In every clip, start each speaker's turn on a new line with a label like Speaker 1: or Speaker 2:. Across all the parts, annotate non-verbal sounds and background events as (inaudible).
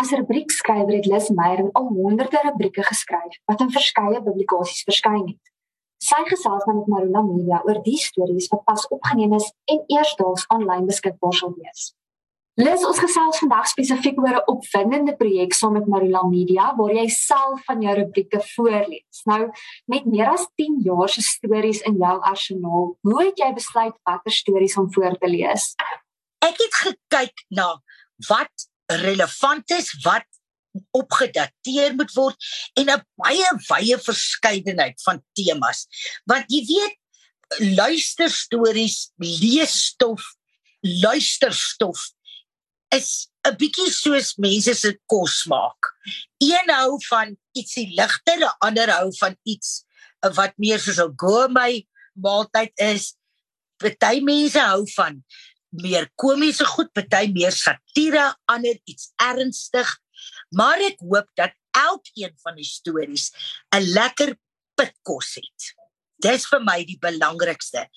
Speaker 1: As rubriekskrywer het Les Meyer al honderde rubrieke geskryf wat in verskeie publikasies verskyn het. Sy gesels nou met Marula Media oor die stories wat pas opgeneem is en eersdaags aanlyn beskikbaar sal wees. Les ons gesels vandag spesifiek oor 'n opwindende projek saam met Marula Media waar jy self van jou rubrieke voorlees. Nou, met meer as 10 jaar se stories in jou arsenaal, hoe het jy besluit watter stories om voor te lees?
Speaker 2: Ek het gekyk na wat relevant is, wat opgedateer moet word en 'n baie wye verskeidenheid van temas. Want jy weet luisterstories, leesstof, luisterstof is 'n bietjie soos mense se kos maak. Een hou van ietsie ligter, 'n ander hou van iets wat meer soos 'n gourmet maaltyd is. Party mense hou van meer komiese goed, party meer satire, ander iets ernstig. Maar ek hoop dat elkeen van die stories 'n lekker pitkos het. Dis vir my die belangrikste.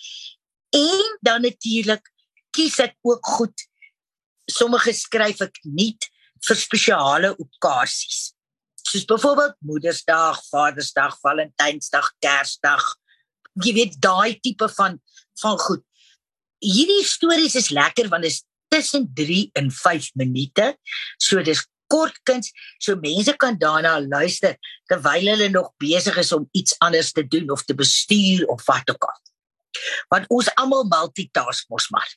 Speaker 2: En dan natuurlik kies ek ook goed. Sommige skryf ek nie vir spesiale okasies. Soos byvoorbeeld Moedersdag, Vadersdag, Valentynsdag, Kersdag. Jy weet daai tipe van van goed hierdie stories is lekker want dit is tussen 3 en 5 minute. So dis kort kuns, so mense kan daarna luister terwyl hulle nog besig is om iets anders te doen of te bestuur of wat ook al. Want ons almal multitask mos maar.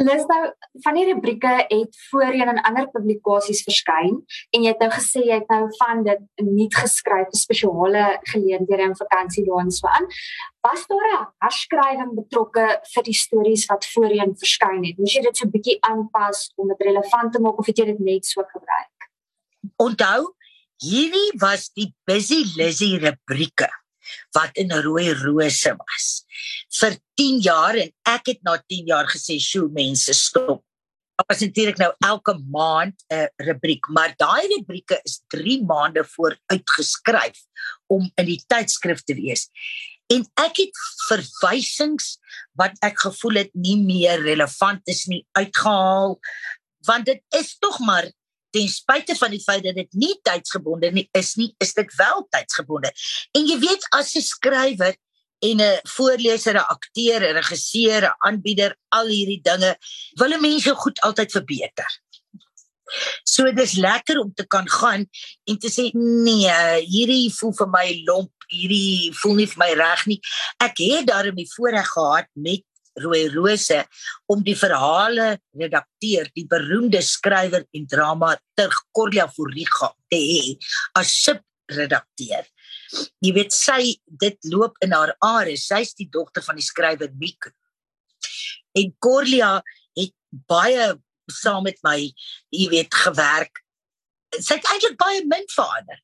Speaker 1: Lis nou van die rubrieke het voorheen in ander publikasies verskyn en jy het nou gesê jy het nou van dit nie geskryf vir spesiale geleenthede en vakansie daar en so aan. Was daar 'n herskrywing betrokke vir die stories wat voorheen verskyn het? Moes jy dit so 'n bietjie aanpas om dit relevant te maak of het jy dit net so gebruik?
Speaker 2: Onthou, hierdie was die Busy Lizzy rubrieke wat in rooi rose was vir 10 jaar en ek het na 10 jaar gesê, "Sjoe, mense, stop." Ek was natuurlik nou elke maand 'n uh, rubriek, maar daai rubrieke is 3 maande voor uitgeskryf om in die tydskrif te wees. En ek het verwysings wat ek gevoel het nie meer relevant is nie uitgehaal want dit is tog maar ten spyte van die feit dat dit nie tydsgebonde nie is nie, is dit wel tydsgebonde. En jy weet as 'n skrywer en 'n voorleser, 'n akteur, 'n regisseur, 'n aanbieder, al hierdie dinge, wil mense goed altyd verbeter. So dis lekker om te kan gaan en te sê nee, hierdie voel vir my lomp, hierdie voel nie vir my reg nie. Ek het daarmee voorreg gehad met rooi rose om die verhale redakteur die beroemde skrywer en drama ter Corlia Foriga te hê as subredakteur. Jy weet sy dit loop in haar are. Sy's die dogter van die skrywer Miek. En Corlia het baie saam met my, jy weet, gewerk. Sy het eintlik baie min verander.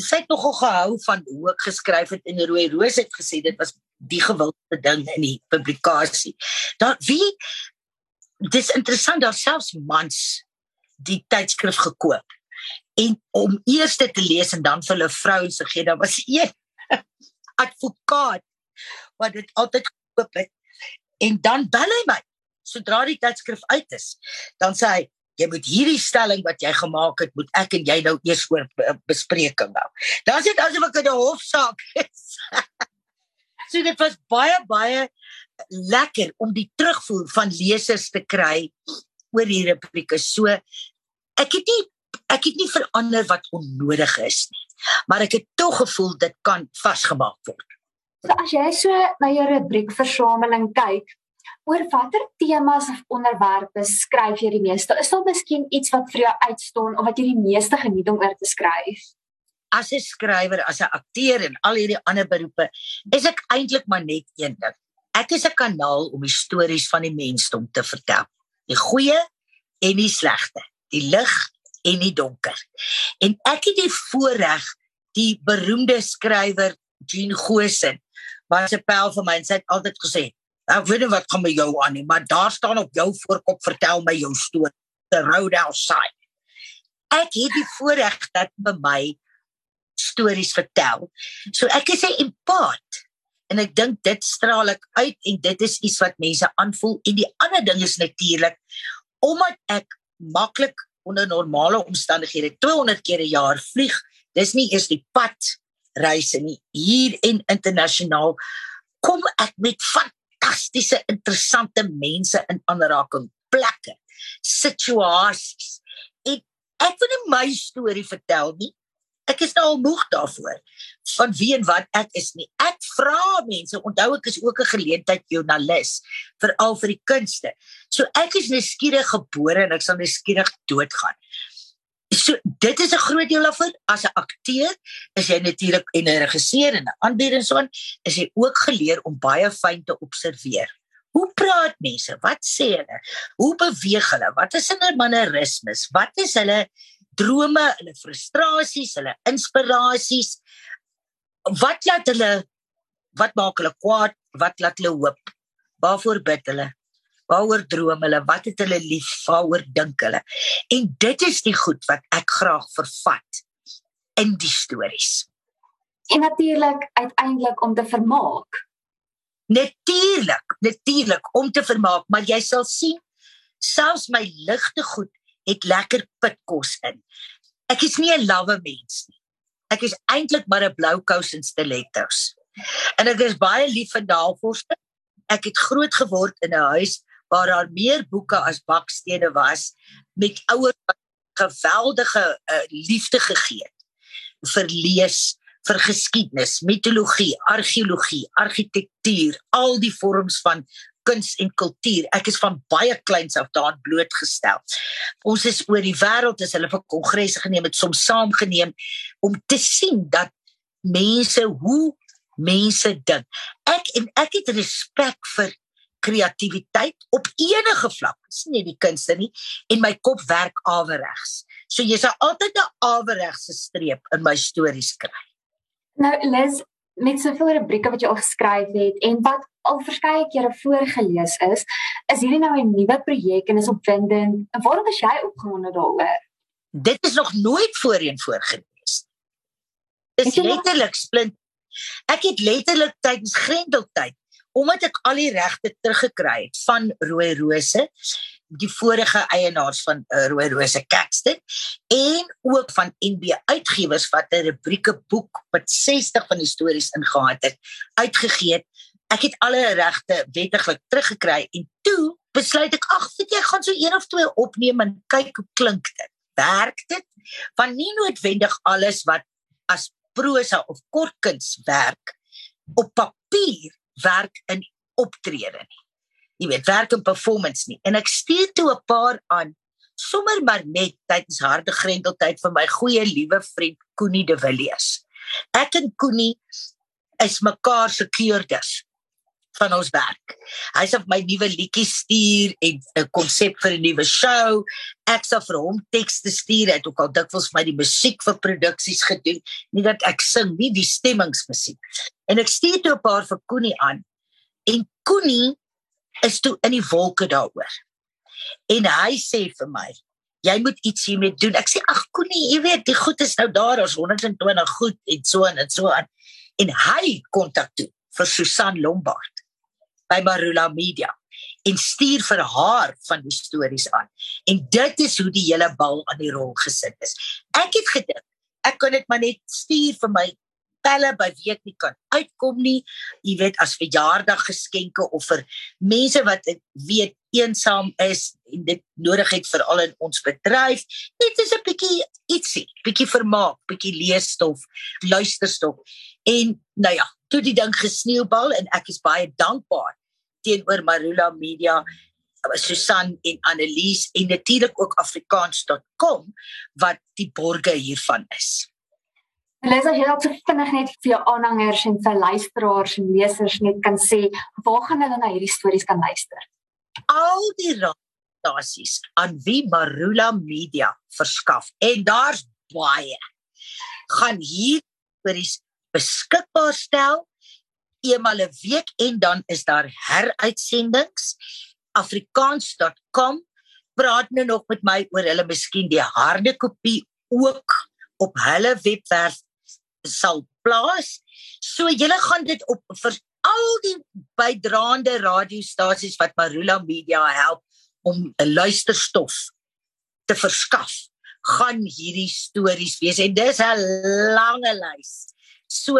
Speaker 2: Sy het nogal gehou van hoe ek geskryf het in 'n rooi roos het gesê dit was die gewilde ding in die publikasie. Daar wie dis interessant dat selfs mans die tydskrif gekoop en om eers te lees en dan vir hulle vrouens te gee. Daar was een (laughs) advokaat wat dit altyd gekoop het en dan bel hy my sodra die tydskrif uit is. Dan sê hy jy moet hierdie stelling wat jy gemaak het, moet ek en jy nou eers oor bespreking hou. Dan sê dit asof ek 'n hofsaak is. (laughs) So dit was baie baie lekker om die terugvoer van lesers te kry oor die rubrieke. So ek het nie ek het nie verander wat onnodig is nie. Maar ek het tog gevoel dit kan vasgemaak word.
Speaker 1: So as jy so na jou rubriekversameling kyk, oor watter temas of onderwerpe skryf jy die meeste? Is daar miskien iets wat vir jou uitstaan of wat jy die meeste geniet om oor te skryf?
Speaker 2: as 'n skrywer, as 'n akteur en al hierdie ander beroepe, is ek eintlik maar net een ding. Ek is 'n kanaal om die stories van die mensdom te vertel. Die goeie en die slegte, die lig en die donker. En ek het die voorreg die beroemde skrywer Jean Gosen was 'n pel vir my en sy het altyd gesê, "Ek weet nie wat kom by jou aan nie, maar daar staan op jou voorkop vertel my jou storie, The Road Outside." Ek het die voorreg dat by my stories vertel. So ek is 'n empaat en ek dink dit straal ek uit en dit is iets wat mense aanvoel en die ander ding is natuurlik omdat ek maklik onder normale omstandighede 200 keer 'n jaar vlieg. Dis nie eers die pad reise nie. Hier en internasionaal kom ek met fantastiese interessante mense in aanraking, plekke, situasies. En ek wil nie my storie vertel nie. Ek is nou al moeg daarvoor van wie en wat ek is nie. Ek vra mense, onthou ek is ook 'n geleentheid joernalis veral vir die kunste. So ek is nuuskierig gebore en ek sal nuuskierig doodgaan. So dit is 'n groot deel daarvan as 'n akteur is jy natuurlik en 'n regisseur en 'n aanbieder so is jy ook geleer om baie fyn te observeer. Hoe praat mense? Wat sê hulle? Hoe beweeg hulle? Wat is hulle mannerismes? Wat is hulle drome, hulle frustrasies, hulle inspirasies. Wat laat hulle wat maak hulle kwaad? Wat laat hulle hoop? Waarvoor bid hulle? Waaroor droom hulle? Wat het hulle lief? Waaroor dink hulle? En dit is die goed wat ek graag vervat in die stories.
Speaker 1: En natuurlik uiteindelik om te vermaak.
Speaker 2: Natuurlik, natuurlik om te vermaak, maar jy sal sien selfs my ligte goed het lekker pitkos in. Ek is nie 'n lawwe mens nie. Ek is eintlik maar 'n blou kous en stilettos. En ek is baie lief vir navorste. Ek het groot geword in 'n huis waar daar meer boeke as bakstene was met ouers wat geweldige uh, liefde gegee het vir lees, vir geskiedenis, mitologie, argeologie, argitektuur, al die vorms van kuns en kultuur. Ek is van baie kleins af daaraan blootgestel. Ons is oor die wêreld as hulle vir kongresse geneem het, soms saamgeneem om te sien dat mense hoe mense dink. Ek en ek het respek vir kreatiwiteit op enige vlak. Dis nie die kunste nie en my kop werk averegs. So jy sal altyd 'n averegse streep in my stories kry.
Speaker 1: Nou Liz, met soveel rubrieke wat jy al geskryf het en wat al verskeie kere voorgeles is, is hierdie nou 'n nuwe projek en is opwindend. En waarom is jy opgewonde daaroor?
Speaker 2: Dit is nog nooit voorheen voorgeles. Dis letterlik splint. Ek het letterlik tydens Grendeltyd omdat ek al die regte teruggekry het van Rooi Rose, die vorige eienaars van uh, Rooi Rose Caxton en ook van NB Uitgewers wat 'n rubrieke boek met 60 van die stories ingehaat het, uitgegee het ek het alle regte wettiglik teruggekry en toe besluit ek ag weet jy gaan so een of twee opneem en kyk hoe klink dit. Werk dit? Van nie noodwendig alles wat as prosa of kortkuns werk op papier werk in optrede nie jy weet werk in performance nie en ek stuur toe 'n paar aan sommer maar net tydens harde grendeltyd vir my goeie liewe vriend Koenie de Villiers ek en Koenie is mekaar se keurders van ons werk. Hy sê my nuwe liedjie stuur en 'n konsep vir 'n nuwe show. Ek sal vir hom tekste stuur. Hy het ook al dikwels vir my die musiek vir produksies gedoen. Nie dat ek sing nie, die stemmingsmusiek. En ek stuur toe 'n paar vir Koenie aan. En Koenie is toe in die wolke daaroor. En hy sê vir my, jy moet iets hiermee doen. Ek sê ag Koenie, jy weet, die goed is nou daar, ons 120 goed en so en so aan. En hy kontak toe vir Susan Lombard by Marula Media en stuur vir haar van die stories aan. En dit is hoe die hele bal aan die rol gesit is. Ek het gedink ek kan dit maar net stuur vir my pelle by wie ek nie kan uitkom nie. Jy weet as verjaardag geskenke of vir mense wat weet eensaam is en dit nodig het vir al in ons bedryf. Dit is 'n bietjie ietsie, bietjie vermaak, bietjie leesstof, luisterstof. En nou ja, toe die ding gesneeubal en ek is baie dankbaar teenoor Marula Media Susan en Annelies en natuurlik ook afrikaans.com wat die borge hiervan is.
Speaker 1: Lesa, jy het vinnig net vir jou aanhangers en vir luisteraars en lesers net kan sê waar gaan hulle na hierdie stories kan luister?
Speaker 2: Al die rasies aan wie Marula Media verskaf en daar's baie gaan hier stories beskikbaar stel eenmal 'n week en dan is daar heruitsendings afrikaans.com praat nou nog met my oor hulle miskien die harde kopie ook op hulle webwerf sal plaas so julle gaan dit op vir al die bydraende radiostasies wat Marula Media help om 'n luisterstof te verskaf gaan hierdie stories wees en dis 'n lange lys. So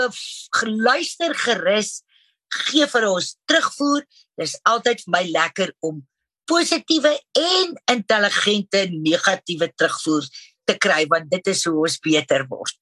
Speaker 2: geluister gerus, gee vir ons terugvoer. Dis altyd vir my lekker om positiewe en intelligente negatiewe terugvoer te kry want dit is hoe ons beter word.